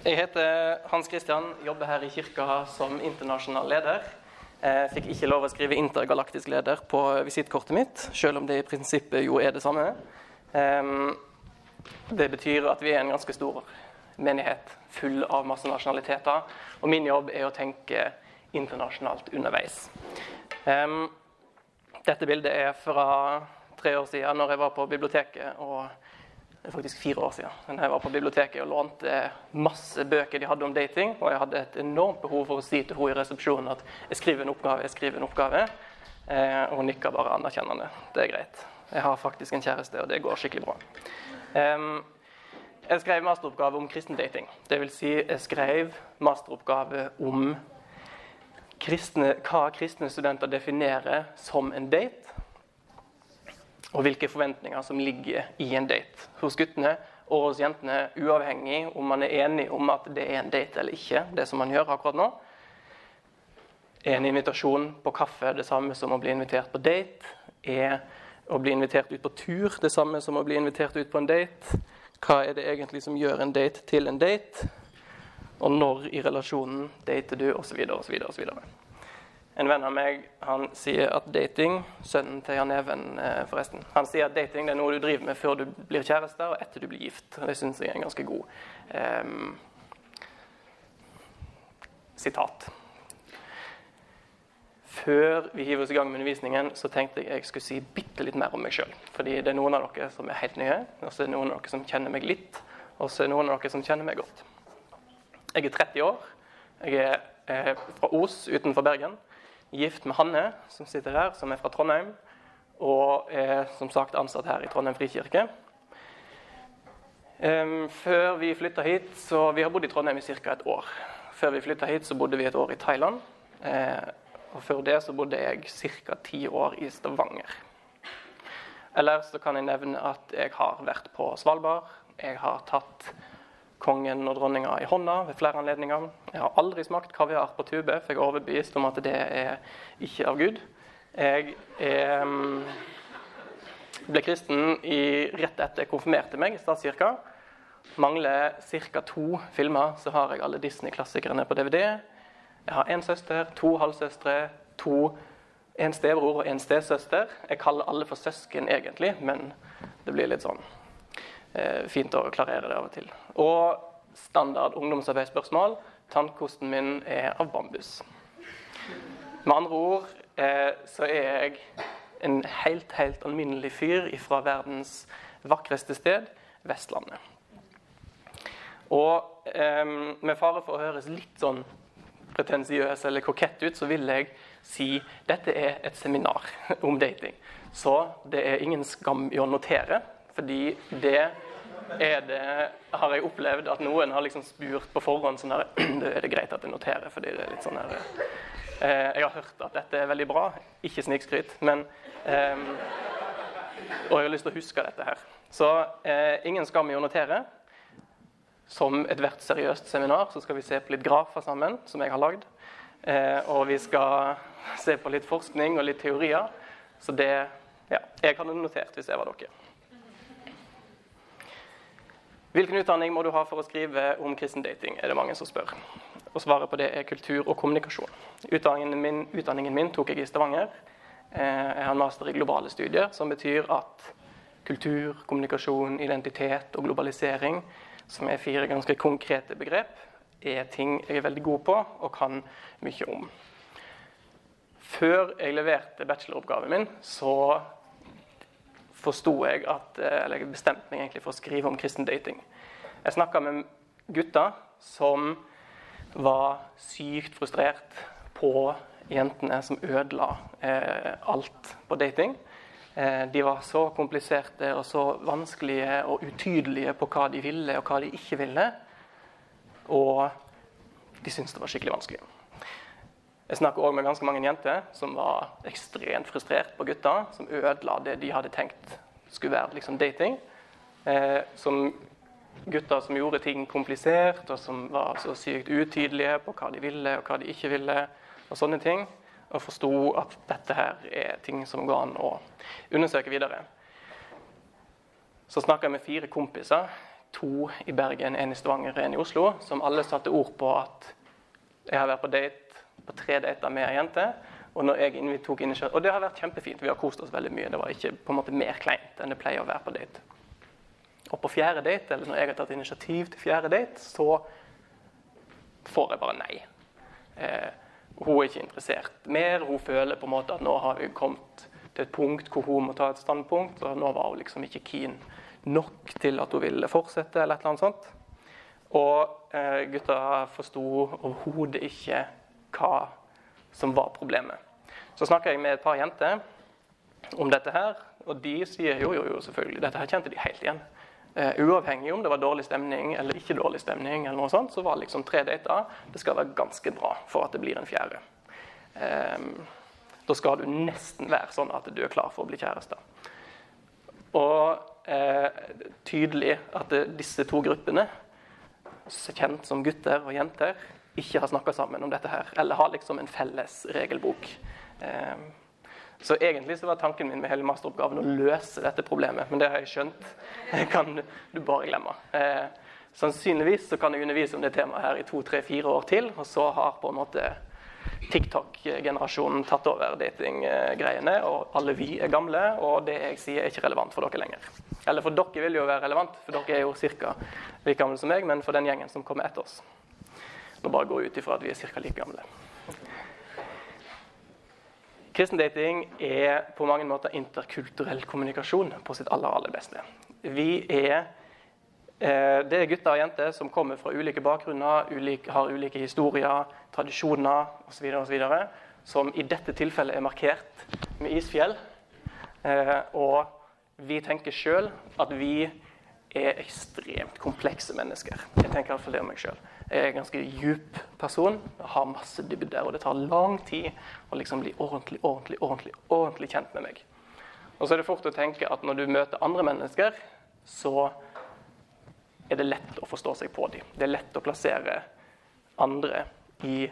Jeg heter Hans Christian, jobber her i kirka som internasjonal leder. Jeg fikk ikke lov å skrive intergalaktisk leder på visittkortet mitt, selv om det i prinsippet jo er det samme. Ehm, det betyr at vi er en ganske stor menighet full av masse nasjonaliteter. Og min jobb er å tenke internasjonalt underveis. Ehm, dette bildet er fra tre år siden, når jeg var på biblioteket og det er faktisk fire år siden. Jeg var på biblioteket og lånte masse bøker de hadde om dating. Og jeg hadde et enormt behov for å si til henne i resepsjonen at jeg skriver en oppgave. jeg skriver en oppgave. Eh, og hun nikka bare anerkjennende. Det er greit. Jeg har faktisk en kjæreste, og det går skikkelig bra. Um, jeg skrev masteroppgave om kristendating. Dvs. Si jeg skrev masteroppgave om kristne, hva kristne studenter definerer som en date og hvilke forventninger som ligger i en date hos guttene og hos jentene, uavhengig om man er enig om at det er en date eller ikke, det som man gjør akkurat nå. En invitasjon på kaffe det samme som å bli invitert på date? Er å bli invitert ut på tur det samme som å bli invitert ut på en date? Hva er det egentlig som gjør en date til en date? Og når i relasjonen dater du, osv., osv., osv. En venn av meg han sier at dating Sønnen til Jan Even, eh, forresten. Han sier at dating er noe du driver med før du blir kjæreste, og etter du blir gift. Det syns jeg er en ganske god um, sitat. Før vi hiver oss i gang med undervisningen, så tenkte jeg jeg skulle si bitte litt mer om meg sjøl. Fordi det er noen av dere som er helt nye, og så er det noen av dere som kjenner meg litt, og så er det noen av dere som kjenner meg godt. Jeg er 30 år. Jeg er eh, fra Os utenfor Bergen gift med Hanne, som sitter her, som er fra Trondheim. Og er som sagt ansatt her i Trondheim frikirke. Um, før vi flytta hit, så Vi har bodd i Trondheim i ca. et år. Før vi flytta hit, så bodde vi et år i Thailand. Uh, og før det så bodde jeg ca. ti år i Stavanger. Ellers så kan jeg nevne at jeg har vært på Svalbard. Jeg har tatt kongen og dronninga i hånda ved flere anledninger. Jeg har aldri smakt kaviar på tube, for jeg er overbevist om at det er ikke av Gud. Jeg er, ble kristen i, rett etter jeg konfirmerte meg i statskirka. Mangler ca. to filmer, så har jeg alle Disney-klassikerne på DVD. Jeg har én søster, to halvsøstre, to, en stebror og en stesøster. Jeg kaller alle for søsken egentlig, men det blir litt sånn fint å klarere det av og til. Og standard ungdomsarbeidsspørsmål. Tannkosten min er av bambus. Med andre ord eh, så er jeg en helt, helt alminnelig fyr fra verdens vakreste sted, Vestlandet. Og eh, med fare for å høres litt sånn pretensiøs eller kokett ut, så vil jeg si dette er et seminar om dating. Så det er ingen skam i å notere. Fordi det er det Har jeg opplevd at noen har liksom spurt på forhånd sånn her Det er det greit at jeg noterer, fordi det er litt sånn her eh, Jeg har hørt at dette er veldig bra. Ikke snikskryt, men eh, Og jeg har lyst til å huske dette her. Så eh, ingen skam i å notere. Som ethvert seriøst seminar så skal vi se på litt grafer sammen, som jeg har lagd. Eh, og vi skal se på litt forskning og litt teorier. Så det Ja, jeg hadde notert hvis jeg var dere. Hvilken utdanning må du ha for å skrive om kristen dating, er det mange som spør. Og svaret på det er kultur og kommunikasjon. Utdanningen min, utdanningen min tok jeg i Stavanger. Eh, jeg har en master i globale studier, som betyr at kultur, kommunikasjon, identitet og globalisering, som er fire ganske konkrete begrep, er ting jeg er veldig god på og kan mye om. Før jeg leverte bacheloroppgaven min, så forsto jeg at eh, Eller jeg bestemte meg egentlig for å skrive om kristen dating. Jeg snakka med gutter som var sykt frustrert på jentene som ødela eh, alt på dating. Eh, de var så kompliserte og så vanskelige og utydelige på hva de ville og hva de ikke ville. Og de syntes det var skikkelig vanskelig. Jeg snakker òg med ganske mange jenter som var ekstremt frustrert på gutter, som ødela det de hadde tenkt skulle være liksom dating. Eh, som gutter som gjorde ting komplisert, og som var så sykt utydelige på hva de ville og hva de ikke ville, og sånne ting. Og forsto at dette her er ting som går an å undersøke videre. Så snakka jeg med fire kompiser. to i Bergen, en i Stavanger og en i Oslo, som alle satte ord på at jeg har vært på date på tre dater med ei jente. Og, når jeg tok og det har vært kjempefint. Vi har kost oss veldig mye. Det var ikke på en måte mer kleint enn det pleier å være på date. Og på fjerde date, eller når jeg har tatt initiativ til fjerde date, så får jeg bare nei. Eh, hun er ikke interessert mer. Hun føler på en måte at nå har vi kommet til et punkt hvor hun må ta et standpunkt. Og nå var hun liksom ikke keen nok til at hun ville fortsette, eller et eller annet sånt. Og eh, gutta forsto overhodet ikke hva som var problemet. Så snakka jeg med et par jenter om dette her, og de sier jo, jo, jo, selvfølgelig. Dette her kjente de helt igjen. Uh, uavhengig om det var dårlig stemning eller ikke dårlig stemning, eller noe sånt, så var liksom tre dater det skal være ganske bra for at det blir en fjerde. Um, da skal du nesten være sånn at du er klar for å bli kjæreste. Og uh, tydelig at det, disse to gruppene, kjent som gutter og jenter, ikke har snakka sammen om dette her, eller har liksom en felles regelbok. Um, så egentlig så var tanken min med hele masteroppgaven å løse dette problemet, men det har jeg skjønt. Det kan du bare glemme. Eh, sannsynligvis så kan jeg undervise om det temaet her i to, tre, fire år til, og så har på en måte TikTok-generasjonen tatt over datinggreiene, og alle vi er gamle, og det jeg sier, er ikke relevant for dere lenger. Eller for dere vil jo være relevant, for dere er jo ca. like gamle som meg, men for den gjengen som kommer etter oss. Nå bare jeg ut ifra at vi er ca. like gamle. Kristendating er på mange måter interkulturell kommunikasjon på sitt aller, aller beste. Vi er eh, det er gutter og jenter som kommer fra ulike bakgrunner, ulike, har ulike historier, tradisjoner osv., osv., som i dette tilfellet er markert med isfjell. Eh, og vi tenker sjøl at vi er ekstremt komplekse mennesker. Jeg tenker iallfall det om meg sjøl. Er en ganske djup person, har masse dybder, og det tar lang tid å liksom bli ordentlig, ordentlig, ordentlig, ordentlig kjent med meg. Og så er det fort å tenke at når du møter andre mennesker, så er det lett å forstå seg på dem. Det er lett å plassere andre i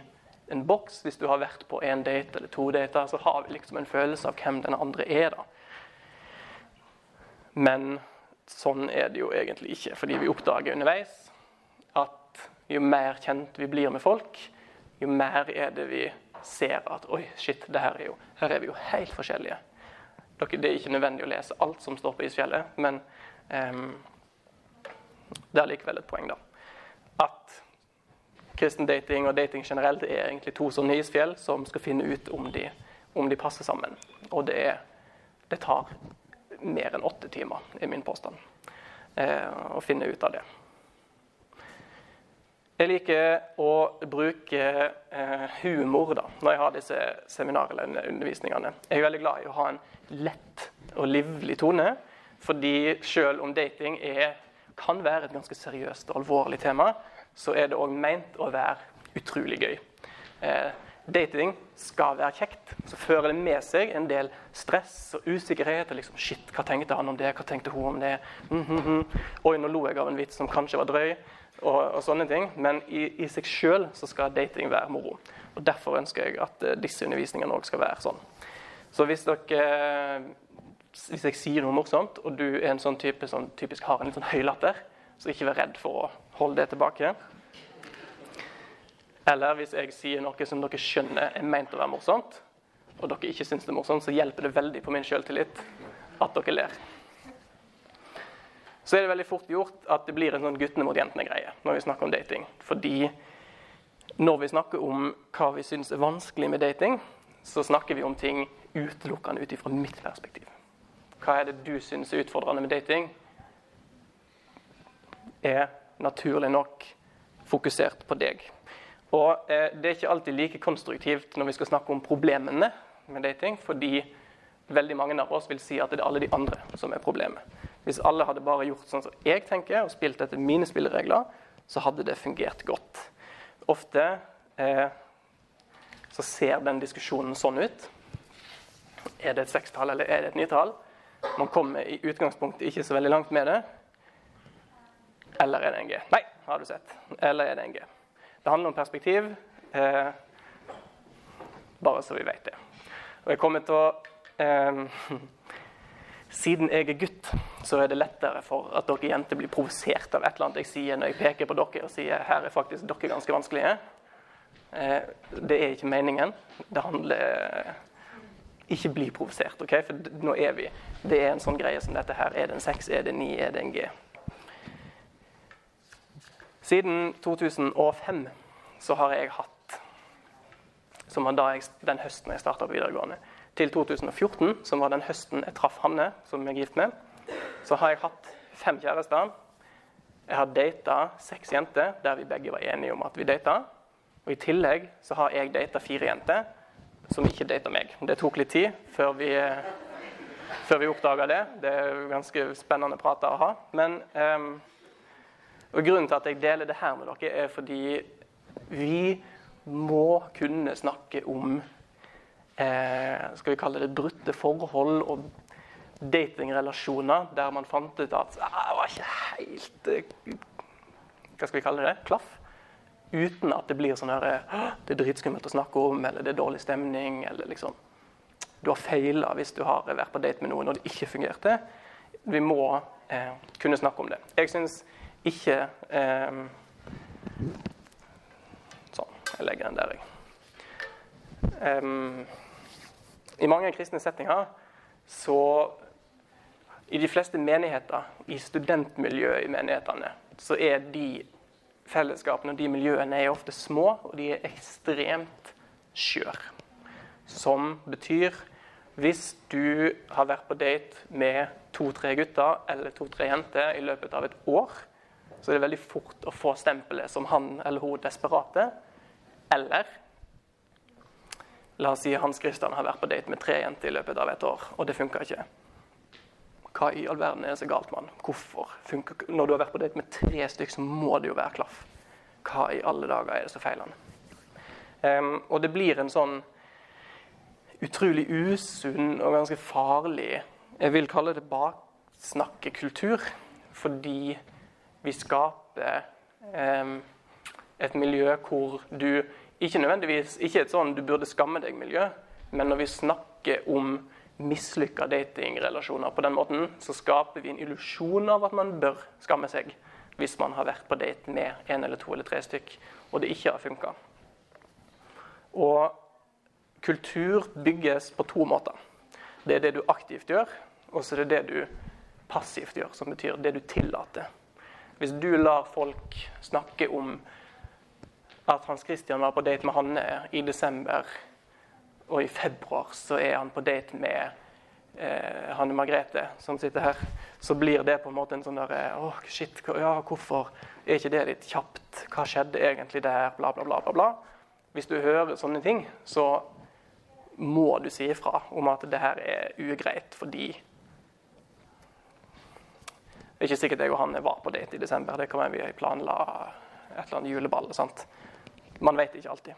en boks. Hvis du har vært på én date eller to dater, så har vi liksom en følelse av hvem den andre er. da. Men sånn er det jo egentlig ikke, fordi vi oppdager underveis jo mer kjent vi blir med folk, jo mer er det vi ser at Oi, shit, er, jo, her er vi jo helt forskjellige. Det er ikke nødvendig å lese alt som står på isfjellet, men um, det er likevel et poeng, da. At kristen dating og dating generelt er egentlig to sånne isfjell som skal finne ut om de, om de passer sammen. Og det, er, det tar mer enn åtte timer, er min påstand, eh, å finne ut av det. Jeg liker å bruke eh, humor da, når jeg har disse seminarene undervisningene. Jeg er veldig glad i å ha en lett og livlig tone. Fordi selv om dating er, kan være et ganske seriøst og alvorlig tema, så er det òg meint å være utrolig gøy. Eh, dating skal være kjekt. Så fører det med seg en del stress og usikkerhet. og liksom, Shit, hva tenkte han om det? Hva tenkte hun om det? Mm -hmm. Oi, nå lo jeg av en vits som kanskje var drøy og, og sånne ting. Men i, i seg sjøl skal dating være moro. Og Derfor ønsker jeg at uh, disse undervisningene òg skal være sånn. Så hvis dere hvis jeg sier noe morsomt, og du er en sånn type som typisk har en litt sånn høy latter, så ikke vær redd for å holde det tilbake. Eller hvis jeg sier noe som dere skjønner er meint å være morsomt, og dere ikke syns det er morsomt, så hjelper det veldig på min selvtillit at dere ler så er det veldig fort gjort at det blir en sånn guttene mot jentene-greie når vi snakker om dating. Fordi når vi snakker om hva vi syns er vanskelig med dating, så snakker vi om ting utelukkende ut ifra mitt perspektiv. Hva er det du syns er utfordrende med dating? Er naturlig nok fokusert på deg. Og eh, det er ikke alltid like konstruktivt når vi skal snakke om problemene med dating, fordi veldig mange av oss vil si at det er alle de andre som er problemet. Hvis alle hadde bare gjort sånn som jeg tenker, og spilt etter mine spilleregler, så hadde det fungert godt. Ofte eh, så ser den diskusjonen sånn ut. Er det et sekstall eller er det et nytall? Man kommer i utgangspunktet ikke så veldig langt med det. Eller er det en G? Nei, har du sett. Eller er det en G? Det handler om perspektiv. Eh, bare så vi vet det. Og jeg kommer til å eh, Siden jeg er gutt, så er det lettere for at dere jenter blir provosert av et eller annet jeg sier når jeg peker på dere og sier her er faktisk dere ganske vanskelige. Eh, det er ikke meningen. Det handler Ikke bli provosert, OK? For nå er vi Det er en sånn greie som dette her. Er det en 6? Er det en 9? Er det en G? Siden 2005 så har jeg hatt Som var den høsten jeg starta på videregående til 2014, som var den høsten jeg traff Hanne, som jeg er gift med, så har jeg hatt fem kjærester. Jeg har data seks jenter der vi begge var enige om at vi data. Og i tillegg så har jeg data fire jenter som ikke data meg. Det tok litt tid før vi, før vi oppdaga det. Det er ganske spennende prater å ha. Men um, og grunnen til at jeg deler det her med dere, er fordi vi må kunne snakke om eh, skal vi kalle det brutte forhold og datingrelasjoner der man fant ut at ah, det var ikke helt eh, Hva skal vi kalle det? Klaff. Uten at det blir sånn her Det er dritskummelt å snakke om, eller det er dårlig stemning, eller liksom Du har feila hvis du har vært på date med noen og det ikke fungerte. Vi må eh, kunne snakke om det. Jeg syns ikke eh, Sånn. Jeg legger den der, jeg. Um, i mange kristne settinger så I de fleste menigheter, i studentmiljøet i menighetene, så er de fellesskapene og de miljøene er ofte små, og de er ekstremt skjøre. Som betyr hvis du har vært på date med to-tre gutter eller to-tre jenter i løpet av et år, så er det veldig fort å få stempelet som han eller hun desperate. Eller La oss si Hans Christian har vært på date med tre jenter i løpet av et år, og det funka ikke. Hva i all verden er det så galt med han? Hvorfor funker Når du har vært på date med tre stykker, så må det jo være klaff. Hva i alle dager er det som feiler han? Um, og det blir en sånn utrolig usunn og ganske farlig Jeg vil kalle det baksnakkekultur. Fordi vi skaper um, et miljø hvor du ikke nødvendigvis ikke et sånn du burde skamme deg-miljø, men når vi snakker om mislykka datingrelasjoner på den måten, så skaper vi en illusjon av at man bør skamme seg hvis man har vært på date med en eller to eller tre stykk, og det ikke har funka. Og kultur bygges på to måter. Det er det du aktivt gjør, og så er det det du passivt gjør, som betyr det du tillater. Hvis du lar folk snakke om at Hans Christian var på date med Hanne i desember, og i februar så er han på date med eh, Hanne Margrethe, som sitter her, så blir det på en måte en sånn derre Å, oh, shit, ja, hvorfor er ikke det litt kjapt? Hva skjedde egentlig der? Bla, bla, bla, bla, bla. Hvis du hører sånne ting, så må du si ifra om at det her er ugreit fordi Det er ikke sikkert jeg og Hanne var på date i desember. Det kan være vi planla et eller annet juleball. sant? Man vet ikke alltid.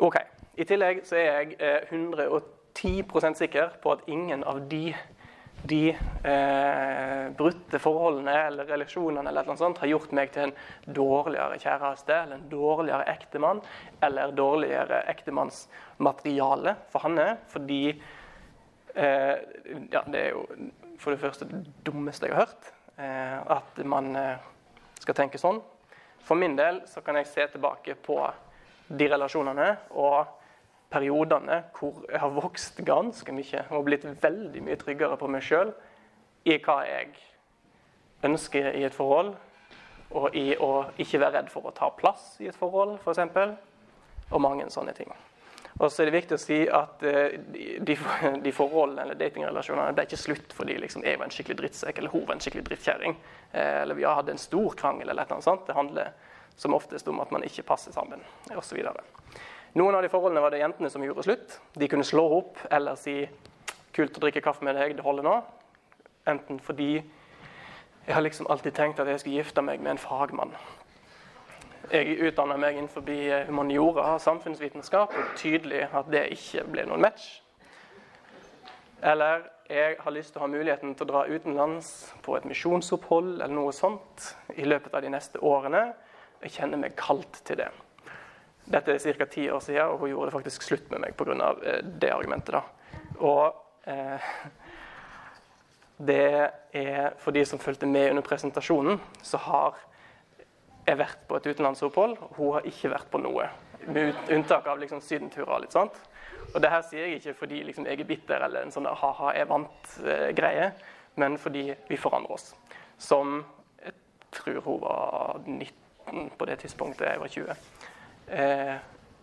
Ok. I tillegg så er jeg eh, 110% sikker på at ingen av de, de eh, brutte forholdene eller relasjonene eller noe sånt har gjort meg til en dårligere kjæreste eller en dårligere ektemann eller dårligere ektemannsmateriale for Hanne. Fordi eh, ja, det er jo for det første det dummeste jeg har hørt. Eh, at man eh, skal tenke sånn. For min del så kan jeg se tilbake på de relasjonene og periodene hvor jeg har vokst ganske mye og blitt veldig mye tryggere på meg sjøl i hva jeg ønsker i et forhold, og i å ikke være redd for å ta plass i et forhold, f.eks. Og mange sånne ting. Og så er det viktig å si at uh, de, de forholdene eller datingrelasjonene ble ikke slutt fordi liksom, jeg var en skikkelig drittsekk eller hun var en skikkelig drittkjerring. Uh, eller vi hadde en stor krangel eller noe sånt. Det handler som oftest om at man ikke passer sammen osv. Noen av de forholdene var det jentene som gjorde slutt. De kunne slå opp eller si 'kult å drikke kaffe med deg, det holder nå'. Enten fordi jeg har liksom alltid tenkt at jeg skulle gifte meg med en fagmann. Jeg utdanna meg innenfor eh, humaniora og samfunnsvitenskap, og tydelig at det ikke ble noen match. Eller jeg har lyst til å ha muligheten til å dra utenlands på et misjonsopphold eller noe sånt i løpet av de neste årene. Jeg kjenner meg kalt til det. Dette er ca. ti år siden, og hun gjorde det faktisk slutt med meg pga. Eh, det argumentet. da. Og eh, det er for de som fulgte med under presentasjonen, så har jeg vært på et utenlandsopphold. Hun har ikke vært på noe, med unntak av liksom sydenturer. litt sånt. Og det her sier jeg ikke fordi liksom, jeg er bitter eller en sånn ha-ha, jeg vant-greie, men fordi vi forandrer oss. Som jeg tror hun var 19 på det tidspunktet jeg var 20. Eh,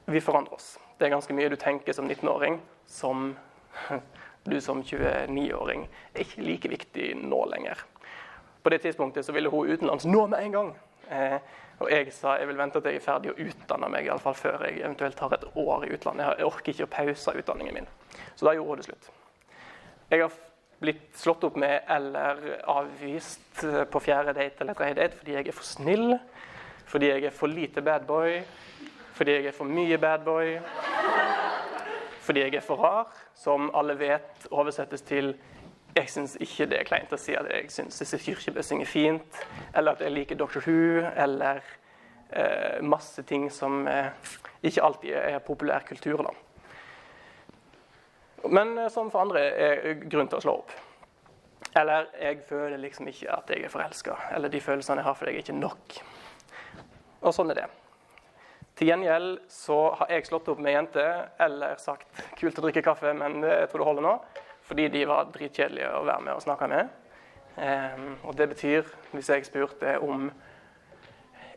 vi forandrer oss. Det er ganske mye du tenker som 19-åring som du som 29-åring er ikke like viktig nå lenger. På det tidspunktet så ville hun utenlands nå med en gang. Eh, og jeg sa jeg vil vente til jeg er ferdig å utdanne meg, i alle fall før jeg eventuelt har et år i utlandet. Jeg orker ikke å pause utdanningen min. Så da gjorde hun det slutt. Jeg har blitt slått opp med eller avvist på fjerde date eller tredje date fordi jeg er for snill, fordi jeg er for lite badboy, fordi jeg er for mye badboy, fordi jeg er for rar, som alle vet oversettes til jeg syns ikke det er kleint å si at jeg syns Sissel Kyrkjebø synger fint, eller at jeg liker Dr. Who, eller eh, masse ting som eh, ikke alltid er populær kultur. da. Men eh, som for andre er grunn til å slå opp. Eller jeg føler liksom ikke at jeg er forelska, eller de følelsene jeg har for deg, er ikke nok. Og sånn er det. Til gjengjeld så har jeg slått opp med jenter eller sagt 'kult å drikke kaffe', men jeg tror det holder nå. Fordi de var dritkjedelige å være med og snakke med. Um, og det betyr, hvis jeg spurte om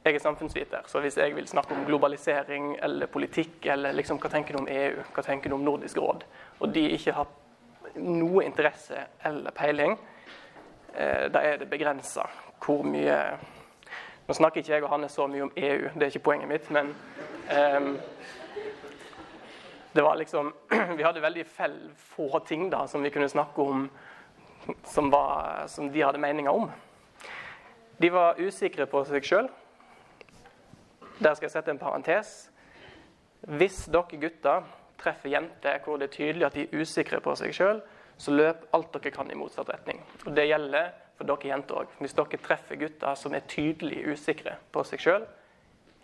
Jeg er samfunnsviter, så hvis jeg vil snakke om globalisering eller politikk, eller liksom hva tenker du om EU, hva tenker du om Nordisk råd, og de ikke har noe interesse eller peiling, eh, da er det begrensa hvor mye Nå snakker ikke jeg og Hanne så mye om EU, det er ikke poenget mitt, men um, det var liksom, Vi hadde veldig få ting da, som vi kunne snakke om som, var, som de hadde meninger om. De var usikre på seg sjøl. Der skal jeg sette en parentes. Hvis dere gutter treffer jenter hvor det er tydelig at de er usikre på seg sjøl, så løp alt dere kan i motsatt retning. Og Det gjelder for dere jenter òg. Hvis dere treffer gutter som er tydelig usikre på seg sjøl,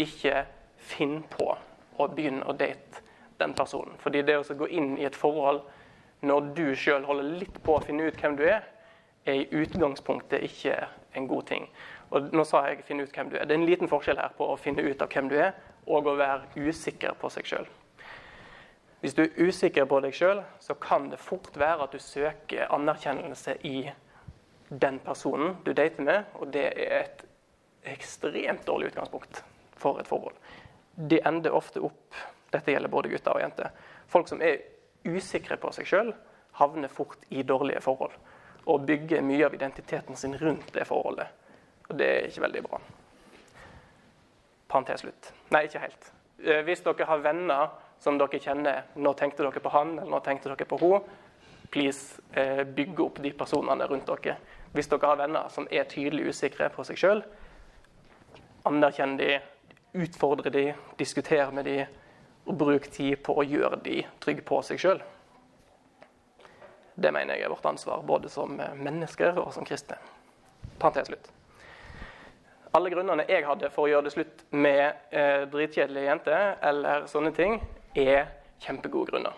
ikke finn på å begynne å date den personen. Fordi det å gå inn i et forhold når du sjøl holder litt på å finne ut hvem du er, er i utgangspunktet ikke en god ting. Og nå sa jeg 'finne ut hvem du er'. Det er en liten forskjell her på å finne ut av hvem du er, og å være usikker på seg sjøl. Hvis du er usikker på deg sjøl, så kan det fort være at du søker anerkjennelse i den personen du dater med, og det er et ekstremt dårlig utgangspunkt for et forhold. De ender ofte opp dette gjelder både gutter og jenter. Folk som er usikre på seg sjøl, havner fort i dårlige forhold. Og bygger mye av identiteten sin rundt det forholdet. Og det er ikke veldig bra. Parentes slutt. Nei, ikke helt. Eh, hvis dere har venner som dere kjenner Nå tenkte dere på han, eller nå tenkte dere på hun. Please, eh, bygge opp de personene rundt dere. Hvis dere har venner som er tydelig usikre på seg sjøl, anerkjenn de, utfordre de, diskuter med de, og bruk tid på å gjøre de trygge på seg sjøl. Det mener jeg er vårt ansvar, både som mennesker og som kristne. Parentes slutt. Alle grunnene jeg hadde for å gjøre det slutt med eh, dritkjedelige jenter, eller sånne ting, er kjempegode grunner.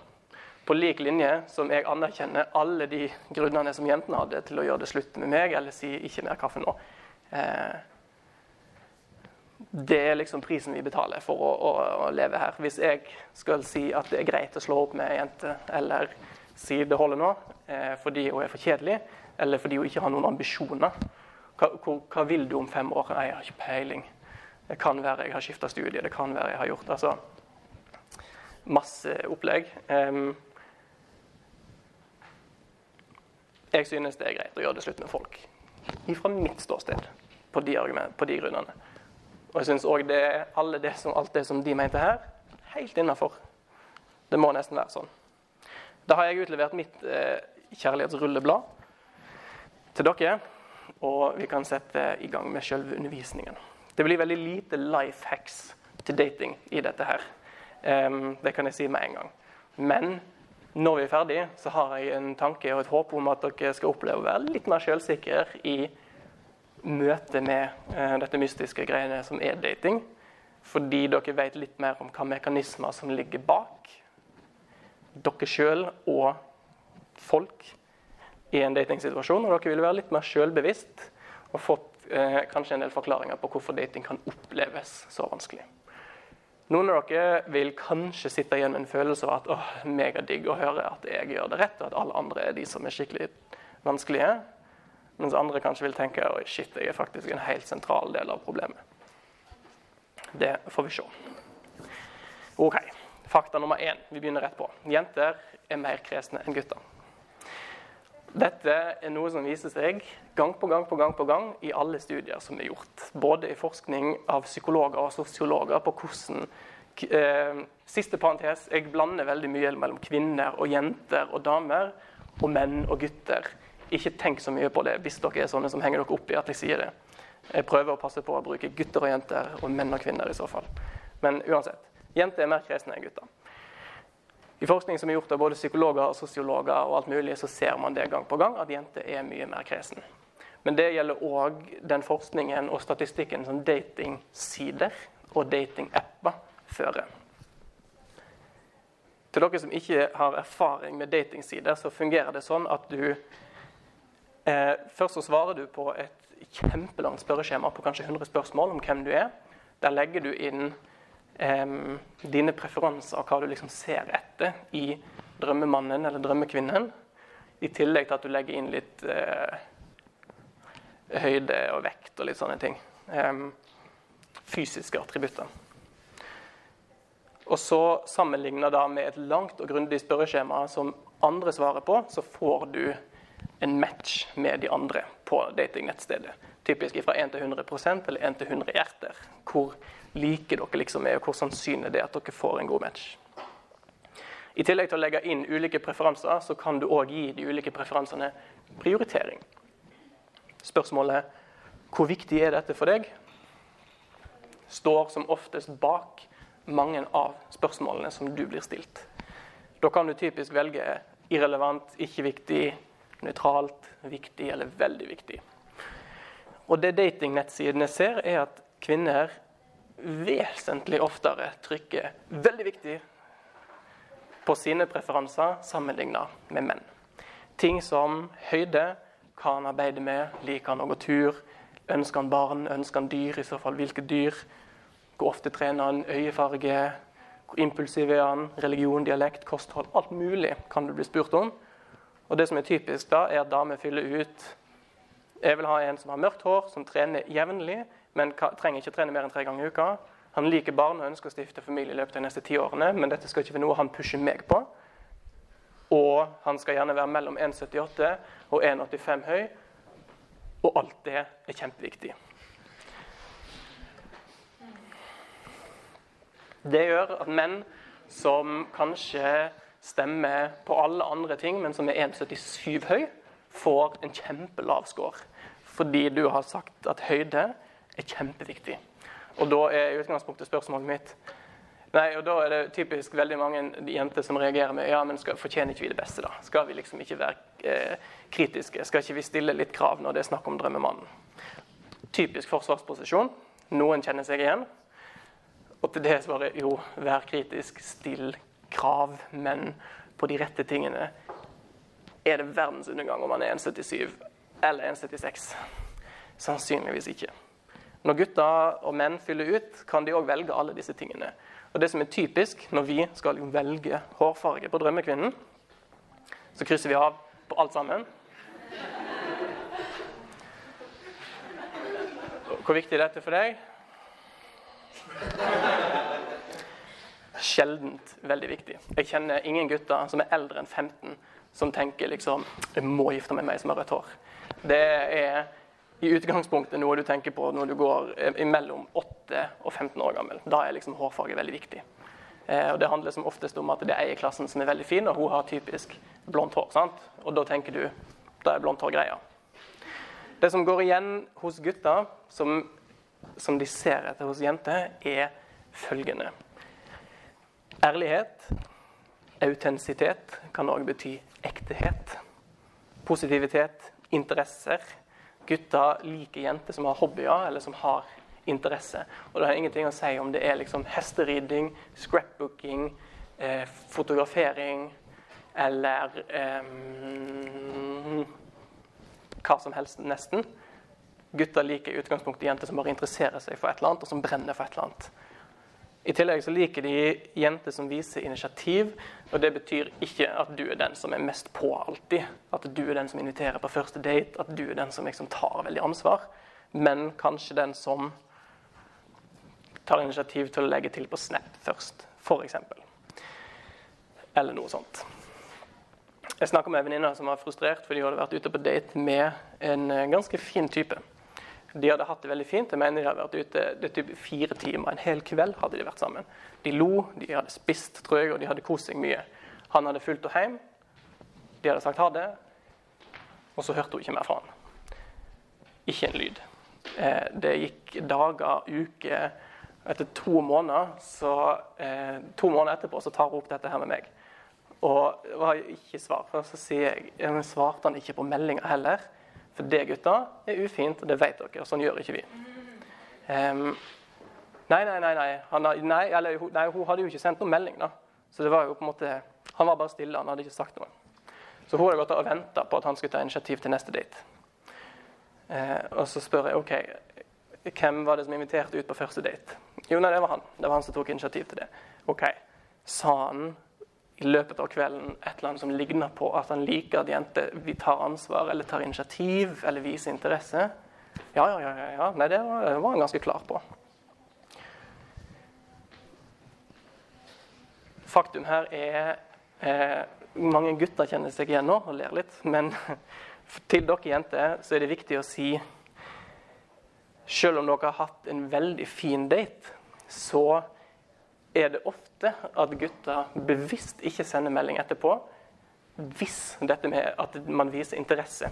På lik linje som jeg anerkjenner alle de grunnene som jentene hadde til å gjøre det slutt med meg, eller si 'ikke mer kaffe nå'. Eh, det er liksom prisen vi betaler for å, å, å, leve her. Hvis jeg skal si at det er greit å slå opp med ei jente, eller si det holder nå eh, fordi hun er for kjedelig, eller fordi hun ikke har noen ambisjoner, hva, hva, hva, vil du om fem år? Nei, jeg har ikke peiling. Det kan være jeg har skifta studie, det kan være jeg har gjort altså, masse opplegg. Um, jeg synes det er greit å gjøre det slutt med folk fra mitt ståsted på de, på de grunnene. Og jeg syns òg alt det som de mente her, helt innafor. Det må nesten være sånn. Da har jeg utlevert mitt eh, kjærlighetsrulleblad til dere, og vi kan sette i gang med selve undervisningen. Det blir veldig lite life hacks til dating i dette her. Um, det kan jeg si med en gang. Men når vi er ferdig, så har jeg en tanke og et håp om at dere skal oppleve å være litt mer selvsikre i møte med uh, dette mystiske greiene som er dating. Fordi dere vet litt mer om hva mekanismer som ligger bak dere sjøl og folk i en datingsituasjon, og dere vil være litt mer selvbevisst og fått eh, kanskje en del forklaringer på hvorfor dating kan oppleves så vanskelig. Noen av dere vil kanskje sitte igjen med en følelse av at åh, megadigg å høre at jeg gjør det rett, og at alle andre er de som er skikkelig vanskelige. Mens andre kanskje vil tenke oi shit, jeg er faktisk en helt sentral del av problemet. Det får vi se. Ok, Fakta nummer én. Vi begynner rett på. Jenter er mer kresne enn gutter. Dette er noe som viser seg gang på gang på gang på gang i alle studier som er gjort. Både i forskning av psykologer og sosiologer på hvordan eh, Siste parentes. Jeg blander veldig mye mellom kvinner og jenter og damer og menn og gutter. Ikke tenk så mye på det hvis dere er sånne som henger dere opp i at jeg sier det. Jeg prøver å passe på å bruke gutter og jenter og menn og kvinner i så fall. Men uansett. Jenter er mer kresne enn gutter. I forskning som er gjort av både psykologer og sosiologer, og alt mulig, så ser man det gang på gang at jenter er mye mer kresne. Men det gjelder òg den forskningen og statistikken som datingsider og datingapper fører. Til dere som ikke har erfaring med datingsider, så fungerer det sånn at du eh, Først så svarer du på et kjempelangt spørreskjema på kanskje 100 spørsmål om hvem du er. Der legger du inn eh, dine preferanser og hva du liksom ser etter i drømmemannen eller drømmekvinnen. I tillegg til at du legger inn litt eh, høyde og vekt og litt sånne ting. Fysiske attributter. Og så sammenligna med et langt og grundig spørreskjema som andre svarer på, så får du en match med de andre på datingnettstedet. Typisk fra 1 til 100% eller 1 til 100 hjerter. Hvor like dere liksom er, og hvor sannsynlig det er at dere får en god match. I tillegg til å legge inn ulike preferanser, så kan du òg gi de ulike preferansene prioritering. Spørsmålet hvor viktig er dette for deg? står som oftest bak mange av spørsmålene som du blir stilt. Da kan du typisk velge irrelevant, ikke viktig, nøytralt, viktig eller veldig viktig. Og det datingnettsidene ser, er at kvinner vesentlig oftere trykker 'veldig viktig' på sine preferanser sammenlignet med menn. Ting som høyde, hva han arbeider med, liker han å gå tur, ønsker han barn, ønsker han dyr, i så fall hvilke dyr, hvor ofte trener han, øyefarge, hvor impulsiv er han, religion, dialekt, kosthold, alt mulig kan du bli spurt om. Og det som er typisk, da, er at damer fyller ut Jeg vil ha en som har mørkt hår, som trener jevnlig, men trenger ikke trene mer enn tre ganger i uka. Han liker barn og ønsker å stifte familie i løpet av de neste ti årene, men dette skal ikke være noe han pusher meg på. Og han skal gjerne være mellom 1,78 og 1,85 høy. Og alt det er kjempeviktig. Det gjør at menn som kanskje stemmer på alle andre ting, men som er 1,77 høy, får en kjempelav score. Fordi du har sagt at høyde er kjempeviktig. Og da er utgangspunktet spørsmålet mitt Nei, og Da er det typisk veldig mange jenter som reagerer med ja, men skal, fortjener ikke vi det beste. da? Skal vi liksom ikke være eh, kritiske? Skal ikke vi stille litt krav når det er snakk om drømmemannen? Typisk forsvarsposisjon. Noen kjenner seg igjen. Og til det svarer jo, vær kritisk, still krav, men på de rette tingene er det verdensundergang om man er 1,77 eller 1,76. Sannsynligvis ikke. Når gutter og menn fyller ut, kan de òg velge alle disse tingene. Og Det som er typisk når vi skal velge hårfarge på drømmekvinnen, så krysser vi av på alt sammen. Hvor viktig er dette for deg? Sjeldent veldig viktig. Jeg kjenner ingen gutter som er eldre enn 15 som tenker liksom 'Jeg må gifte meg med meg som har rødt hår'. Det er i utgangspunktet noe du tenker på når du går eh, mellom 8 og 15 år gammel. Da er liksom hårfarge veldig viktig. Eh, og Det handler som oftest om at det er ei i klassen som er veldig fin, og hun har typisk blondt hår. sant? Og da tenker du da er blondt hår greia. Det som går igjen hos gutter, som, som de ser etter hos jenter, er følgende. Ærlighet, autentisitet, kan òg bety ektehet. Positivitet, interesser gutter liker jenter som har hobbyer eller som har interesse. Og det har ingenting å si om det er liksom hesteriding, scrapbooking, eh, fotografering eller eh, hva som helst, nesten. Gutter liker i utgangspunktet jenter som bare interesserer seg for et eller annet, og som brenner for et eller annet. I tillegg så liker de jenter som viser initiativ, og det betyr ikke at du er den som er mest på alltid. At du er den som inviterer på første date, at du er den som liksom tar veldig ansvar. Men kanskje den som tar initiativ til å legge til på Snap først, f.eks. Eller noe sånt. Jeg snakka med en venninne som var frustrert fordi hun hadde vært ute på date med en ganske fin type. De hadde hatt det veldig fint. Jeg mener de hadde vært ute det typ fire timer. En hel kveld hadde de vært sammen. De lo, de hadde spist, tror jeg, og de hadde kost seg mye. Han hadde fulgt henne hjem. De hadde sagt ha det, og så hørte hun ikke mer fra han. Ikke en lyd. Eh, det gikk dager, uker. Etter to måneder, så, eh, to måneder etterpå så tar hun opp dette her med meg. Og det var ikke svar. Så sier jeg men svarte han ikke på meldinga heller. For det, gutta, er ufint, og det vet dere. Sånn gjør ikke vi. Um, nei, nei, nei. Nei. Han, nei, eller, nei, hun hadde jo ikke sendt noen melding. da. Så det var jo på en måte, Han var bare stille, han hadde ikke sagt noe. Så hun hadde gått og venta på at han skulle ta initiativ til neste date. Uh, og så spør jeg OK, hvem var det som inviterte ut på første date? Jo, nei, det var han. Det var han som tok initiativ til det. OK. Sa han i løpet av kvelden et eller annet som ligner på at han liker at jenter tar ansvar eller tar initiativ eller viser interesse. Ja, ja, ja. ja. Nei, det var, var han ganske klar på. Faktum her er eh, Mange gutter kjenner seg igjen nå og ler litt. Men til dere jenter så er det viktig å si Selv om dere har hatt en veldig fin date, så er det ofte at gutter bevisst ikke sender melding etterpå hvis dette med at man viser interesse,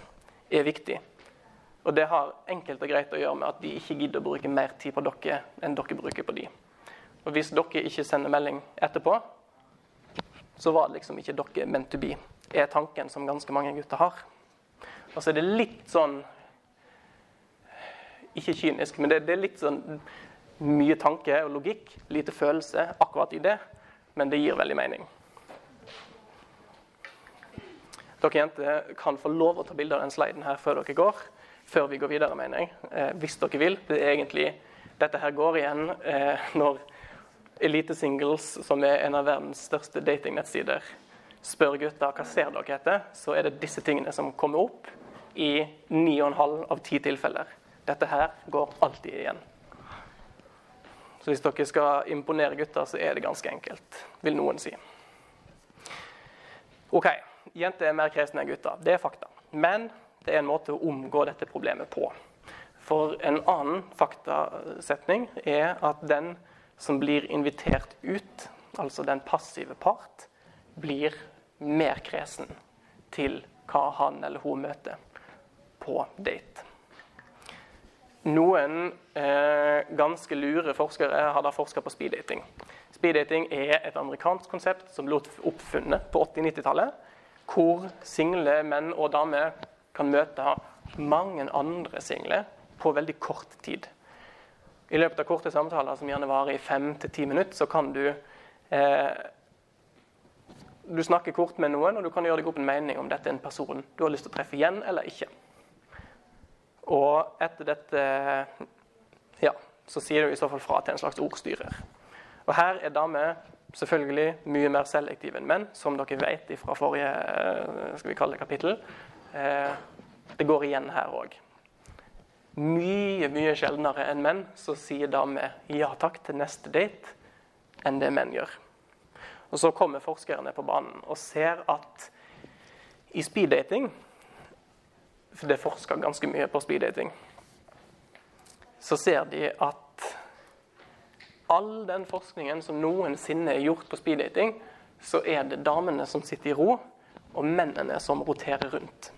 er viktig. Og det har enkelt og greit å gjøre med at de ikke gidder å bruke mer tid på dere enn dere bruker på de. Og hvis dere ikke sender melding etterpå, så var det liksom ikke dere meant to be, er tanken som ganske mange gutter har. Og så er det litt sånn Ikke kynisk, men det, det er litt sånn mye tanke og logikk, lite følelse akkurat i det, men det gir veldig mening. Dere jenter kan få lov å ta bilde av den sliden her før dere går. Før vi går videre, mener jeg. Eh, hvis dere vil. Det er egentlig, dette her går igjen eh, når Elite Singles, som er en av verdens største datingnettsider, spør gutta hva ser dere etter, så er det disse tingene som kommer opp i 9,5 av 10 tilfeller. Dette her går alltid igjen. Så hvis dere skal imponere gutter, så er det ganske enkelt, vil noen si. OK, jenter er mer kresne enn gutter. Det er fakta. Men det er en måte å omgå dette problemet på. For en annen faktasetning er at den som blir invitert ut, altså den passive part, blir mer kresen til hva han eller hun møter på date. Noen eh, ganske lure forskere har da forska på speeddating. Speeddating er et amerikansk konsept som ble oppfunnet på 80-90-tallet. Hvor single menn og damer kan møte mange andre single på veldig kort tid. I løpet av korte samtaler som gjerne varer i fem til ti minutter, så kan du eh, Du snakker kort med noen, og du kan gjøre deg opp en mening om dette er en person du har lyst til å treffe igjen eller ikke. Og etter dette ja, så sier du i så fall fra til en slags ordstyrer. Og her er damer selvfølgelig mye mer selektive enn menn, som dere vet fra forrige skal vi kalle det kapittel. Eh, det går igjen her òg. Mye mye sjeldnere enn menn så sier damer ja takk til neste date enn det menn gjør. Og Så kommer forskerne på banen og ser at i speeddating for det er forska ganske mye på speeddating, så ser de at all den forskningen som noensinne er gjort på speeddating, så er det damene som sitter i ro, og mennene som roterer rundt.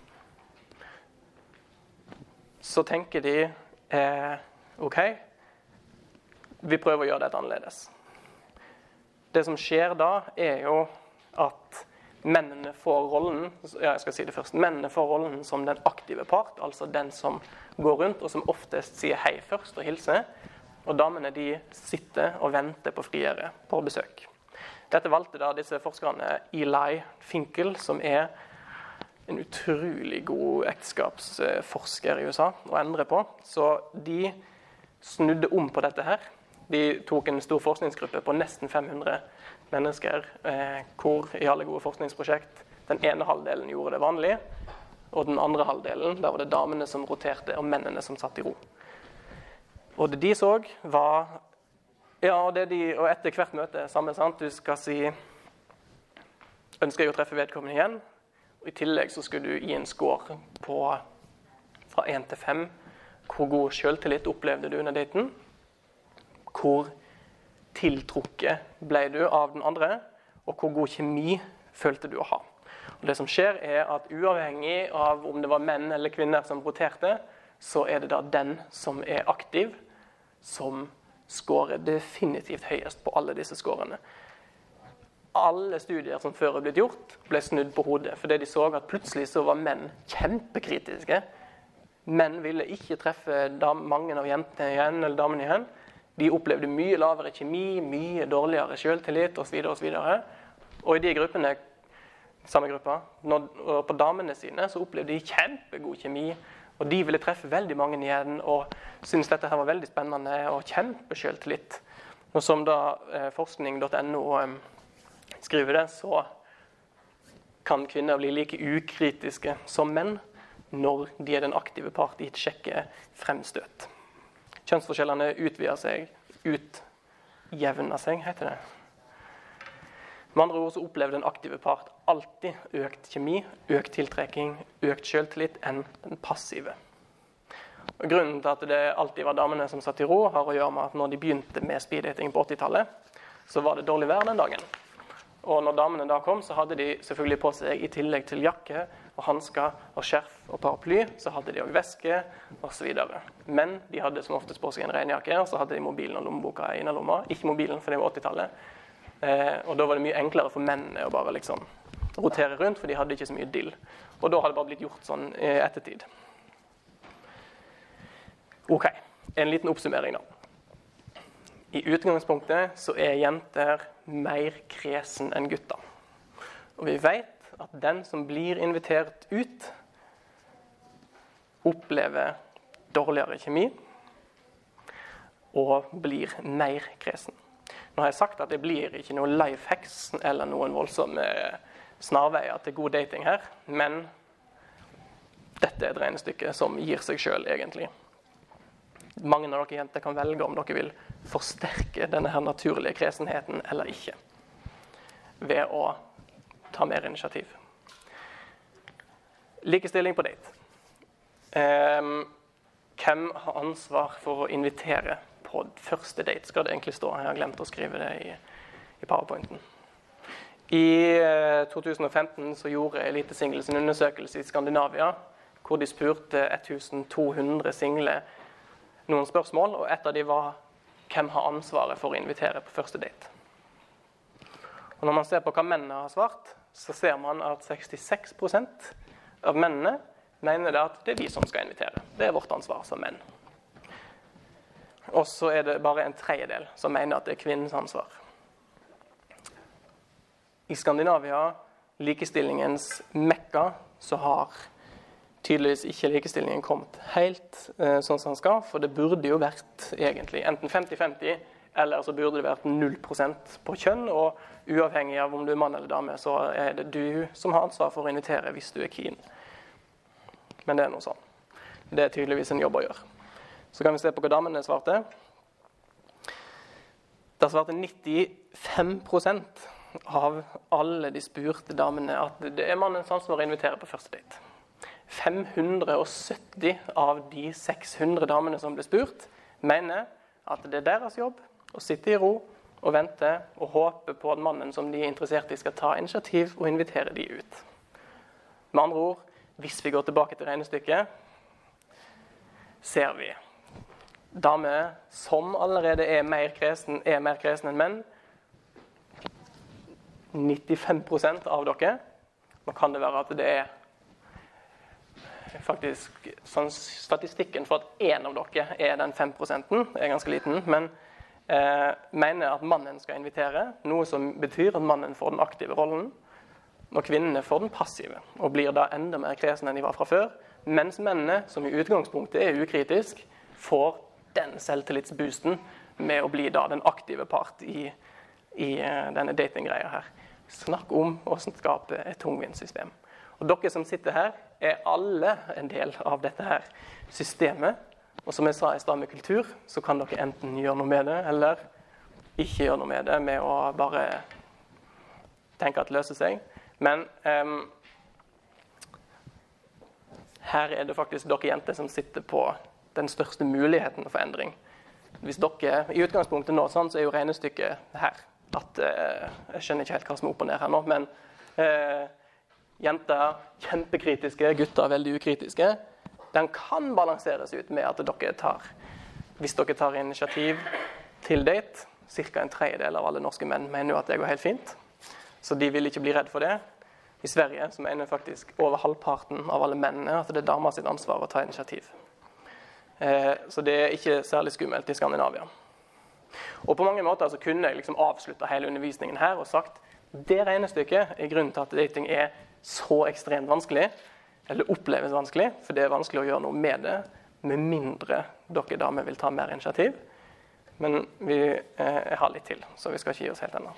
Så tenker de eh, OK, vi prøver å gjøre dette annerledes. Det som skjer da, er jo at mennene får rollen ja, jeg skal si det først, mennene får rollen som den aktive part, altså den som går rundt og som oftest sier hei først og hilser. Og damene de sitter og venter på friere på besøk. Dette valgte da disse forskerne Eli Finkel, som er en utrolig god ekteskapsforsker i USA å endre på. Så de snudde om på dette her. De tok en stor forskningsgruppe på nesten 500 mennesker, eh, hvor i alle gode forskningsprosjekt den ene halvdelen gjorde det vanlig, og den andre halvdelen der var det damene som roterte, og mennene som satt i ro. Og det de så, var Ja, og, det de, og etter hvert møte samme, sant, du skal si Ønsker jeg å treffe vedkommende igjen? Og I tillegg så skulle du gi en score på fra én til fem. Hvor god selvtillit opplevde du under daten? Hvor tiltrukket ble du av den andre? Og hvor god kjemi følte du å ha? Og det som skjer er at Uavhengig av om det var menn eller kvinner som roterte, så er det da den som er aktiv, som scorer definitivt høyest på alle disse scorene. Alle studier som før er blitt gjort, ble snudd på hodet. Fordi de så at plutselig så var menn kjempekritiske. Menn ville ikke treffe mange av jentene igjen, eller damene igjen. De opplevde mye lavere kjemi, mye dårligere selvtillit osv. Og, så videre, og, så og i de gruppene samme gruppa. Når, på damene sine så opplevde de kjempegod kjemi. Og de ville treffe veldig mange igjen og syntes dette her var veldig spennende og kjempesjøltillit. Og som da eh, forskning.no eh, skriver det, så kan kvinner bli like ukritiske som menn når de er den aktive part i et sjekkefremstøt. Kjønnsforskjellene utvider seg, utjevner seg, heter det. Med andre ord så opplever den aktive part alltid økt kjemi, økt tiltrekking, økt selvtillit enn den passive. Og grunnen til at det alltid var damene som satt i ro, har å gjøre med at når de begynte med speeddating på 80-tallet, så var det dårlig vær den dagen. Og når damene da kom, så hadde de selvfølgelig på seg, i tillegg til jakke og hansker og skjerf og paraply, så hadde de òg veske osv. Men de hadde som oftest på seg en regnjakke, og så hadde de mobilen og lommeboka i innerlomma. Ikke mobilen, for det var 80-tallet. Eh, og da var det mye enklere for mennene å bare liksom rotere rundt, for de hadde ikke så mye dill. Og da hadde det bare blitt gjort sånn i ettertid. OK. En liten oppsummering, da. I utgangspunktet så er jenter mer kresen enn gutter. Og vi vet at den som blir invitert ut, opplever dårligere kjemi og blir mer kresen. Nå har jeg sagt at det blir ikke noe life hacks eller noen voldsomme snarveier til god dating her, men dette er et regnestykke som gir seg sjøl, egentlig. Mange av dere jenter kan velge om dere vil forsterke denne her naturlige kresenheten eller ikke, ved å ta mer initiativ. Likestilling på date. Um, hvem har ansvar for å invitere på første date, skal det egentlig stå. Jeg har glemt å skrive det i, i powerpointen. I 2015 eh, så gjorde Elite Singles en undersøkelse i Skandinavia hvor de spurte 1200 single noen spørsmål, og et av dem var hvem har ansvaret for å invitere på første date. Og Når man ser på hva mennene har svart, så ser man at 66% av mennene mener det at det er vi som skal invitere. Det er vårt ansvar som menn. Og så er det bare en tredjedel som mener at det er kvinnens ansvar. I Skandinavia, likestillingens mekka, så har tydeligvis ikke likestillingen kommet helt eh, sånn som den skal. For det burde jo vært egentlig enten 50-50, eller så burde det vært 0% på kjønn. Og uavhengig av om du er mann eller dame, så er det du som har ansvar for å invitere hvis du er keen. Men det er noe sånn. Det er tydeligvis en jobb å gjøre. Så kan vi se på hva damene svarte. Der svarte 95% av alle de spurte damene at det er mannens ansvar å invitere på første date. 570 av de 600 damene som ble spurt, mener at det er deres jobb å sitte i ro og vente og håpe på at mannen som de er interessert i, skal ta initiativ og invitere de ut. Med andre ord, hvis vi går tilbake til regnestykket, ser vi dame som allerede er mer kresen, er mer kresen enn menn. 95% av dere. Nå kan det være at det er faktisk sånn Statistikken for at én av dere er den 5% er ganske liten. Men eh, mener at mannen skal invitere, noe som betyr at mannen får den aktive rollen. når kvinnene får den passive og blir da enda mer kresne enn de var fra før. Mens mennene, som i utgangspunktet er ukritisk, får den selvtillitsboosten med å bli da den aktive part i, i eh, denne datinggreia her. Snakk om å skape et tungvintssystem. Og dere som sitter her, er alle en del av dette her systemet. Og som jeg sa i stad med kultur, så kan dere enten gjøre noe med det, eller ikke gjøre noe med det med å bare tenke at det løser seg. Men um, her er det faktisk dere jenter som sitter på den største muligheten for endring. Hvis dere, I utgangspunktet nå så er jo regnestykket her. At, uh, jeg skjønner ikke helt hva som er opp og ned her nå, men uh, jenter kjempekritiske, gutter veldig ukritiske. Den kan balanseres ut med at dere tar Hvis dere tar initiativ til date Ca. en tredjedel av alle norske menn mener jo at det går helt fint. Så de vil ikke bli redd for det. I Sverige så mener faktisk over halvparten av alle mennene at det er dama sitt ansvar å ta initiativ. Eh, så det er ikke særlig skummelt i Skandinavia. Og på mange måter så kunne jeg liksom avslutta hele undervisningen her og sagt det regnestykket er grunnen til at dating er så ekstremt vanskelig, eller oppleves vanskelig, for det er vanskelig å gjøre noe med det, med mindre dere damer vil ta mer initiativ. Men vi eh, har litt til, så vi skal ikke gi oss helt ennå.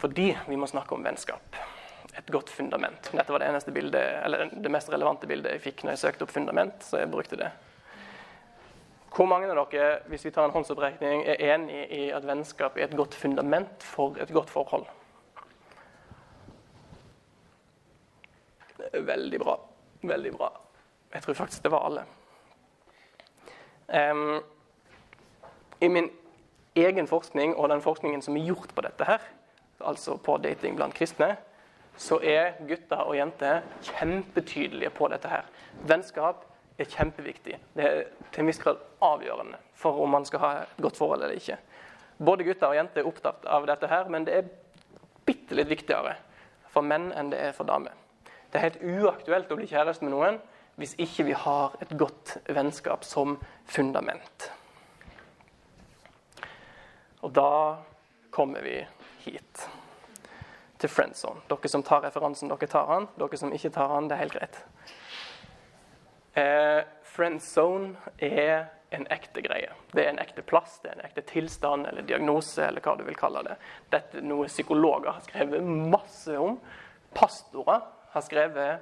Fordi vi må snakke om vennskap. Et godt fundament. Dette var det, eneste bildet, eller det mest relevante bildet jeg fikk når jeg søkte opp fundament, så jeg brukte det. Hvor mange av dere hvis vi tar en håndsopprekning, er enig i at vennskap er et godt fundament for et godt forhold? Veldig bra. Veldig bra. Jeg tror faktisk det var alle. Um, I min egen forskning og den forskningen som er gjort på dette her, altså på dating blant kristne, så er gutter og jenter kjempetydelige på dette her. Vennskap er kjempeviktig. Det er til en viss grad avgjørende for om man skal ha et godt forhold eller ikke. Både gutter og jenter er opptatt av dette her, men det er bitte litt viktigere for menn enn det er for damer. Det er helt uaktuelt å bli kjæreste med noen hvis ikke vi har et godt vennskap som fundament. Og da kommer vi hit. Til friendzone. Dere som tar referansen, dere tar han. Dere som ikke tar han, det er helt greit. Eh, friendzone er en ekte greie. Det er en ekte plass, det er en ekte tilstand eller diagnose, eller hva du vil kalle det. Dette er noe psykologer har skrevet masse om. Pastorer har skrevet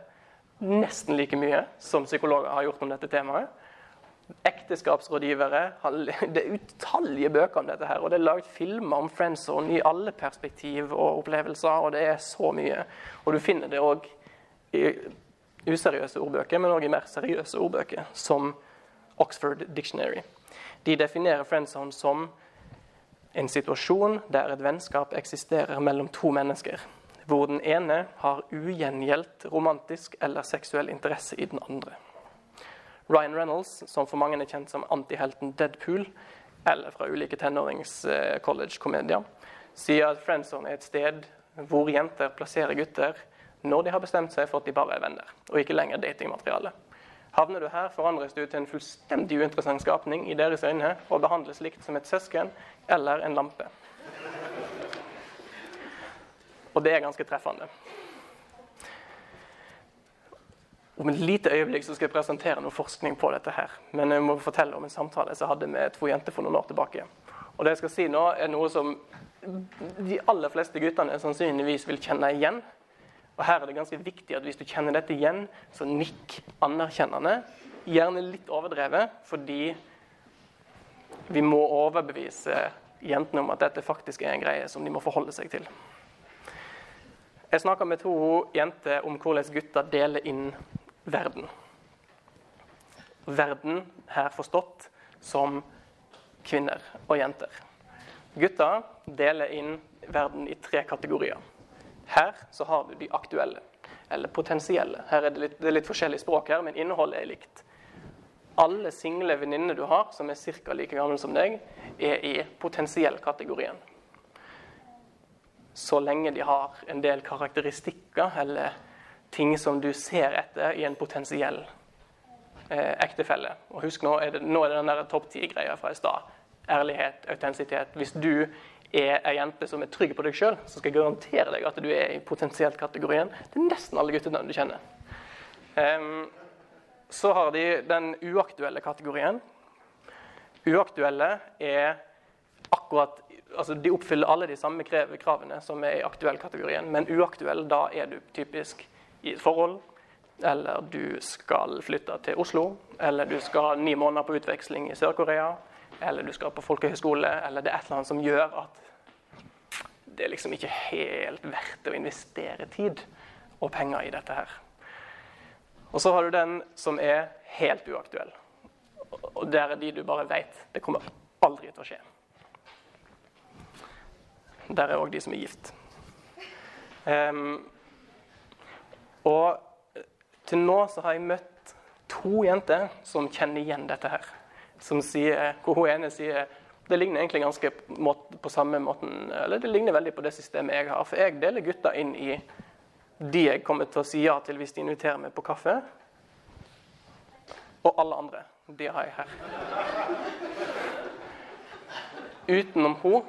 nesten like mye som psykologer har gjort om dette temaet. Ekteskapsrådgivere Det er utallige bøker om dette. her, og Det er laget filmer om friendzone i alle perspektiv og opplevelser. og Det er så mye. Og du finner det òg i useriøse ordbøker, men òg i mer seriøse ordbøker, som Oxford Dictionary. De definerer friendzone som en situasjon der et vennskap eksisterer mellom to mennesker hvor den ene har ugjengjeldt romantisk eller seksuell interesse i den andre. Ryan Reynolds, som for mange er kjent som antihelten Deadpool, eller fra ulike tenårings-college-komedier, sier at friendzone er et sted hvor jenter plasserer gutter når de har bestemt seg for at de bare er venner, og ikke lenger datingmateriale. Havner du her, forandres du til en fullstendig uinteressant skapning i deres øyne og behandles likt som et søsken eller en lampe. Og det er ganske treffende. Om et lite øyeblikk så skal jeg presentere noe forskning på dette. her. Men jeg må fortelle om en samtale jeg hadde med to jenter for noen år tilbake. Og det jeg skal si nå, er noe som de aller fleste guttene sannsynligvis vil kjenne igjen. Og her er det ganske viktig at hvis du kjenner dette igjen, så nikk anerkjennende. Gjerne litt overdrevet, fordi vi må overbevise jentene om at dette faktisk er en greie som de må forholde seg til. Jeg snakka med to jenter om hvordan gutter deler inn verden. Verden her forstått som kvinner og jenter. Gutter deler inn verden i tre kategorier. Her så har du de aktuelle, eller potensielle. Her er det litt, det er litt forskjellig språk her, men innholdet er likt. Alle single venninner du har, som er ca. like gamle som deg, er i potensiell-kategorien så lenge de har en del karakteristikker eller ting som du ser etter i en potensiell eh, ektefelle. Og husk Nå er det, nå er det den topp ti-greia fra i stad. Ærlighet, autentisitet. Hvis du er ei jente som er trygg på deg sjøl, så skal jeg garantere deg at du er i potensielt kategorien til nesten alle guttene du kjenner. Um, så har de den uaktuelle kategorien. Uaktuelle er akkurat altså De oppfyller alle de samme kravene som er i aktuell kategorien, men uaktuell, da er du typisk i et forhold, eller du skal flytte til Oslo, eller du skal ha ni måneder på utveksling i Sør-Korea, eller du skal på folkehøyskole, eller det er et eller annet som gjør at det er liksom ikke helt verdt å investere tid og penger i dette her. Og så har du den som er helt uaktuell. Og der er de du bare veit det kommer aldri til å skje. Der er òg de som er gift. Um, og til nå så har jeg møtt to jenter som kjenner igjen dette her som sier, hvor hun ene sier det ligner egentlig ganske på samme måten, eller det ligner veldig på det systemet jeg har. For jeg deler gutta inn i de jeg kommer til å si ja til hvis de inviterer meg på kaffe. Og alle andre. De har jeg her. Utenom hun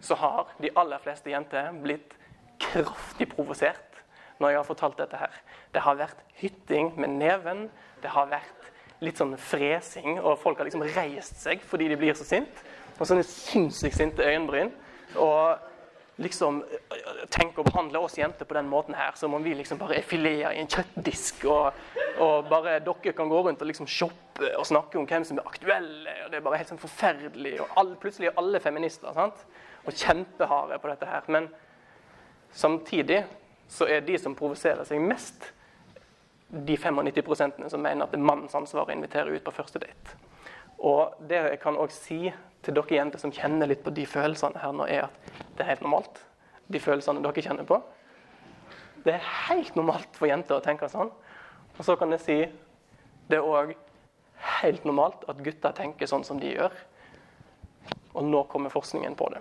så har de aller fleste jenter blitt kraftig provosert når jeg har fortalt dette her. Det har vært hytting med neven. Det har vært litt sånn fresing, og folk har liksom reist seg fordi de blir så sint. Og sånne sinnssykt sinte øyenbryn. Og liksom tenk å behandle oss jenter på den måten her, som om vi liksom bare er fileter i en kjøttdisk, og, og, bare dere kan gå rundt og liksom shoppe og snakke om hvem som er aktuelle, og det er bare helt sånn forferdelig. Og all, plutselig er alle feminister sant? Og kjempeharde på dette her. Men samtidig så er de som provoserer seg mest, de 95% som mener at det er mannens ansvar å invitere ut på første date. Og det jeg kan også si til dere jenter som kjenner litt på de følelsene her nå, er at det er helt normalt. De følelsene dere kjenner på. Det er helt normalt for jenter å tenke sånn. Og så kan jeg si det er òg helt normalt at gutter tenker sånn som de gjør. Og nå kommer forskningen på det.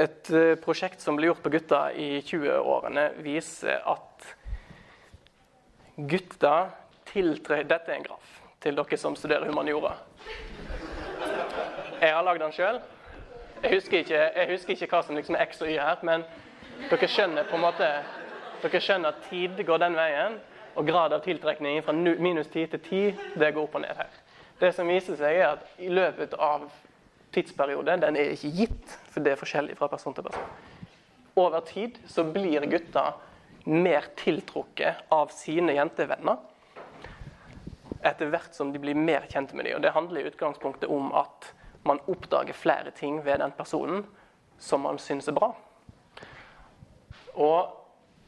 Et eh, prosjekt som ble gjort på gutta i 20-årene, viser at gutter tiltrer Dette er en graf til dere som studerer humaniora. Jeg har lagd den sjøl. Jeg, jeg, husker ikke hva som liksom er X og Y her, men dere skjønner på en måte dere skjønner at tid går den veien, og grad av tiltrekning fra minus 10 til 10 det går opp og ned her. Det som viser seg, er at i løpet av tidsperiode den er ikke gitt, for det er forskjellig fra person til person. Over tid så blir gutter mer tiltrukket av sine jentevenner etter hvert som de blir mer kjent med dem. Og det handler i utgangspunktet om at man oppdager flere ting ved den personen som man syns er bra. Og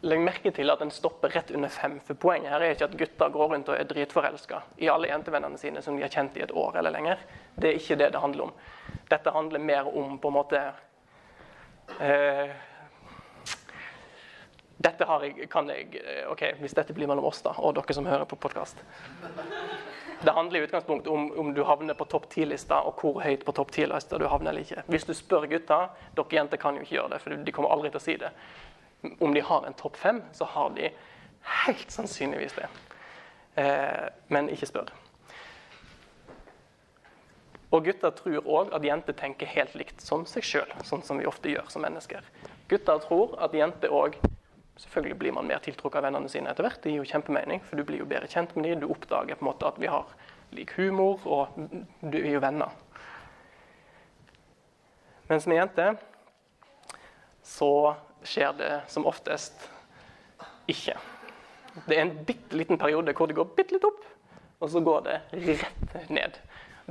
Legg merke til at den stopper rett under fem. For poenget her er ikke at gutter går rundt og er dritforelska i alle jentevennene sine som de har kjent i et år eller lenger. Det er ikke det det handler om. Dette handler mer om på en måte eh, Dette har jeg, kan jeg eh, ok, Hvis dette blir mellom oss da, og dere som hører på podkast Det handler i utgangspunktet om om du havner på topp 10-lista, og hvor høyt på topp 10-lista du havner eller ikke. Hvis du spør gutta Dere jenter kan jo ikke gjøre det, for de kommer aldri til å si det om de har en topp fem, så har de helt sannsynligvis det. Eh, men ikke spør. Og gutter tror òg at jenter tenker helt likt som seg sjøl, sånn som vi ofte gjør som mennesker. Gutter tror at jenter òg Selvfølgelig blir man mer tiltrukket av vennene sine etter hvert. Det gir jo kjempemening, for du blir jo bedre kjent med dem. Du oppdager på en måte at vi har lik humor, og du er jo venner. Mens med jenter så skjer det som oftest ikke. Det er en bitte liten periode hvor det går bitte litt opp, og så går det rett ned.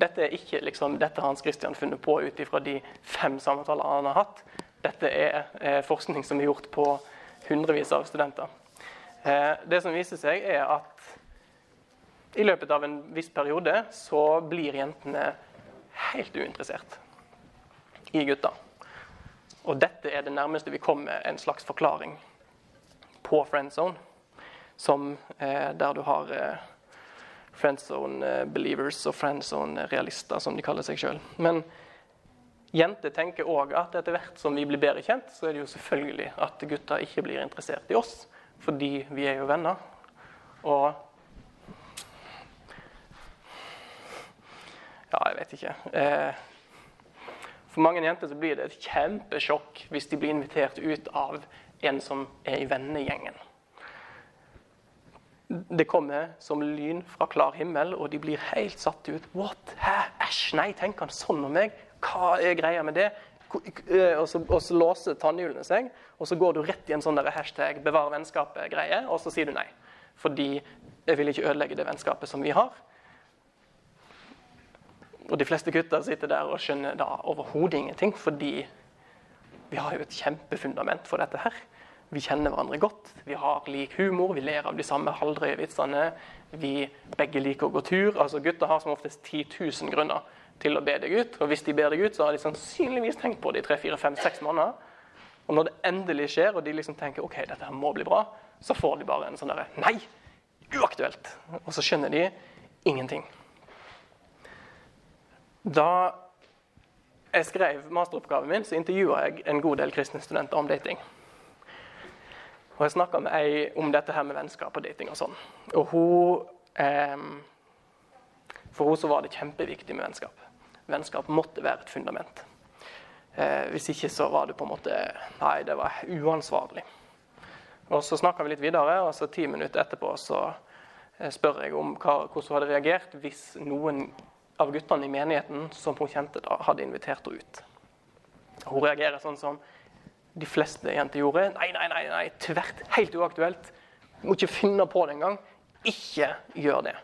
Dette er ikke liksom, dette har Hans Christian funnet på ut ifra de fem samtalene han har hatt. Dette er eh, forskning som er gjort på hundrevis av studenter. Eh, det som viser seg, er at i løpet av en viss periode så blir jentene helt uinteressert i gutter. Og dette er det nærmeste vi kommer en slags forklaring på friendzone. Som, eh, der du har eh, friendzone eh, believers og friendzone realister, som de kaller seg sjøl. Men jenter tenker òg at etter hvert som vi blir bedre kjent, så er det jo selvfølgelig at gutta ikke blir interessert i oss, fordi vi er jo venner. Og Ja, jeg vet ikke. Eh, For mange jenter så blir det et kjempesjokk hvis de blir invitert ut av en som er i vennegjengen. Det kommer som lyn fra klar himmel, og de blir helt satt ut. What? Hæ? Æsj, nei, tenker han sånn om meg? Hva er greia med det? Og så, og så låser tannhjulene seg, og så går du rett i en sånn der hashtag 'bevar vennskapet'-greie, og så sier du nei. Fordi jeg vil ikke ødelegge det vennskapet som vi har. Og de fleste gutter sitter der og skjønner da overhodet ingenting, fordi vi har jo et kjempefundament for dette her. Vi kjenner hverandre godt, vi har lik humor, vi ler av de samme halvdrøye vitsene. Vi begge liker å gå tur. Altså Gutter har som oftest 10 000 grunner til å be deg ut. Og hvis de ber deg ut, så har de sannsynligvis tenkt på det i 3-4-5-6 måneder. Og når det endelig skjer, og de liksom tenker ok, dette her må bli bra, så får de bare en sånn derre Nei! Uaktuelt! Og så skjønner de ingenting. Da jeg skrev masteroppgaven min, så intervjua jeg en god del kristne studenter om dating. Og jeg snakka med ei om dette her med vennskap og dating og sånn. Og hun eh, For henne så var det kjempeviktig med vennskap. Vennskap måtte være et fundament. Eh, hvis ikke så var det på en måte Nei, det var uansvarlig. Og så snakka vi litt videre, og så ti minutter etterpå så eh, spør jeg om hva, hvordan hun hadde reagert hvis noen av guttene i menigheten som hun kjente da, hadde invitert henne ut. Hun reagerer sånn som de fleste jenter gjorde. Nei, nei, nei, nei, tvert. Helt uaktuelt. Må ikke finne på det engang. Ikke gjør det.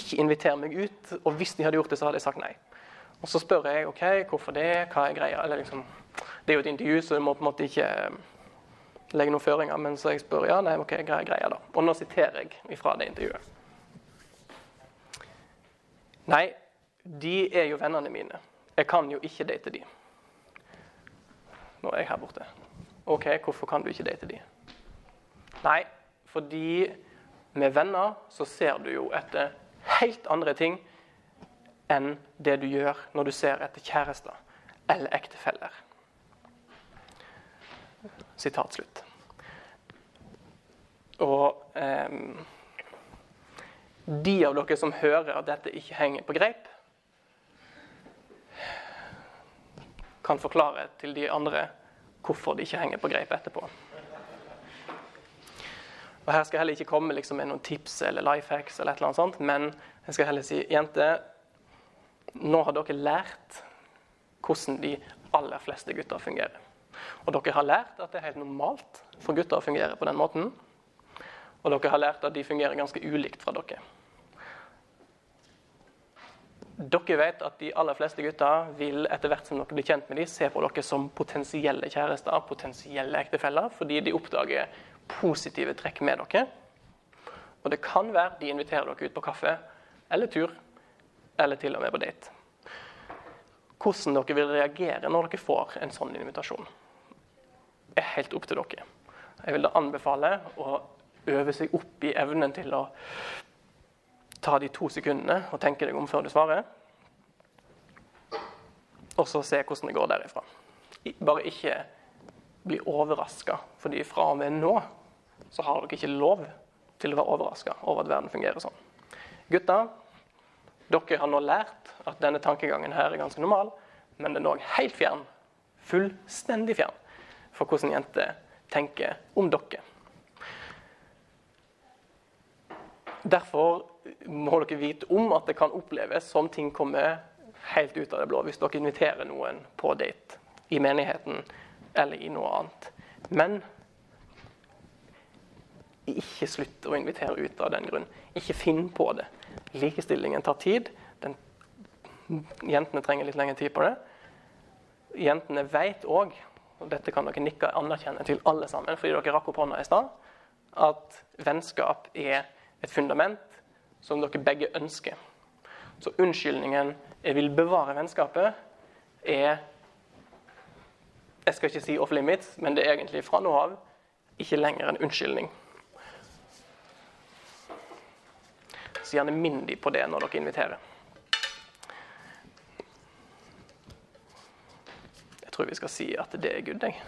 Ikke inviter meg ut. Og hvis de hadde gjort det, så hadde jeg sagt nei. Og så spør jeg ok, hvorfor det, hva er greia? Eller liksom, det er jo et intervju, så du må på en måte ikke eh, legge noen føringer. Men så jeg spør ja, nei, ok, hva er greia da? Og nå siterer jeg ifra det intervjuet. Nei, de er jo vennene mine. Jeg kan jo ikke date de. Nå er jeg her borte. OK, hvorfor kan du ikke date de? Nei, fordi med venner så ser du jo etter helt andre ting enn det du gjør når du ser etter kjærester eller ektefeller. Sitat slutt. Og eh, de av dere som hører at dette ikke henger på greip, kan forklare til de andre hvorfor de ikke henger på greip etterpå. Og Her skal jeg heller ikke komme liksom med noen tips eller life hacks, eller et eller annet sånt, men jeg skal heller si jenter, nå har dere lært hvordan de aller fleste gutter fungerer. Og dere har lært at det er helt normalt for gutter å fungere på den måten. Og dere har lært at de fungerer ganske ulikt fra dere. Dere vet at de aller fleste gutter vil etter hvert som dere blir kjent med dem, se på dere som potensielle kjærester, potensielle ektefeller, fordi de oppdager positive trekk med dere. Og det kan være de inviterer dere ut på kaffe eller tur, eller til og med på date. Hvordan dere vil reagere når dere får en sånn invitasjon, er helt opp til dere. Jeg vil da anbefale å øve seg opp i evnen til å ta de to sekundene og tenke deg om før du svarer. Og så se hvordan det går derifra. Bare ikke bli overraska, fordi fra og med nå så har dere ikke lov til å være overraska over at verden fungerer sånn. Gutter, dere har nå lært at denne tankegangen her er ganske normal, men den er òg helt fjern, fullstendig fjern, for hvordan jenter tenker om dere. Derfor må dere vite om at det kan oppleves som ting kommer helt ut av det blå hvis dere inviterer noen på date i menigheten eller i noe annet. Men ikke slutt å invitere ut av den grunn. Ikke finn på det. Likestillingen tar tid. Den, jentene trenger litt lengre tid på det. Jentene vet òg, og dette kan dere nikke anerkjenne til alle sammen, fordi dere rakk opp hånda i stad, at vennskap er et fundament som dere begge ønsker. Så unnskyldningen 'jeg vil bevare vennskapet' er Jeg skal ikke si off limits, men det er egentlig fra nå av ikke lenger en unnskyldning. Så gjerne minn de på det når dere inviterer. Jeg tror vi skal si at det er good, jeg.